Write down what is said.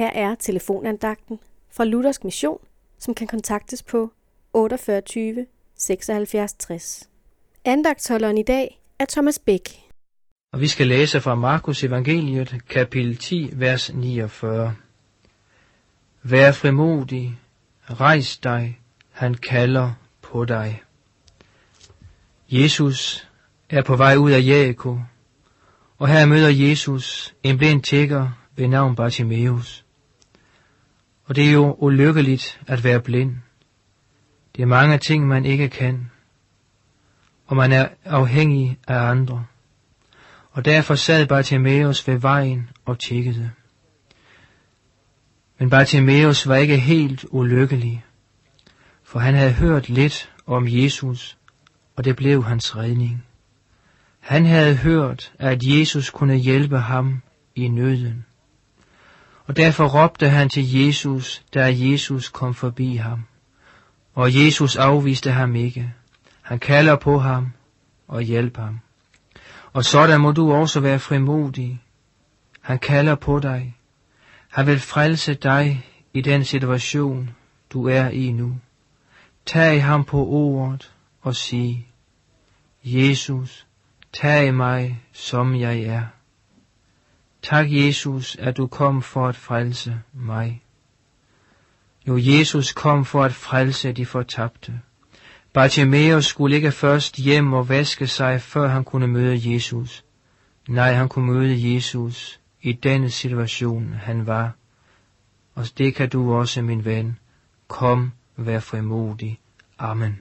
Her er telefonandagten fra Luthersk Mission, som kan kontaktes på 48 76 60. Andagtholderen i dag er Thomas Bæk. Og vi skal læse fra Markus evangeliet, kapitel 10, vers 49. Vær frimodig, rejs dig, han kalder på dig. Jesus er på vej ud af Jericho, og her møder Jesus en blind tigger ved navn Bartimeus. Og det er jo ulykkeligt at være blind. Det er mange ting, man ikke kan, og man er afhængig af andre. Og derfor sad Bartimeus ved vejen og tjekkede. Men Bartimeus var ikke helt ulykkelig, for han havde hørt lidt om Jesus, og det blev hans redning. Han havde hørt, at Jesus kunne hjælpe ham i nøden. Og derfor råbte han til Jesus, da Jesus kom forbi ham. Og Jesus afviste ham ikke. Han kalder på ham og hjælper ham. Og sådan må du også være frimodig. Han kalder på dig. Han vil frelse dig i den situation, du er i nu. Tag ham på ordet og sig, Jesus, tag mig, som jeg er. Tak, Jesus, at du kom for at frelse mig. Jo, Jesus kom for at frelse de fortabte. Bartimaeus skulle ikke først hjem og vaske sig, før han kunne møde Jesus. Nej, han kunne møde Jesus i denne situation, han var. Og det kan du også, min ven. Kom, vær frimodig. Amen.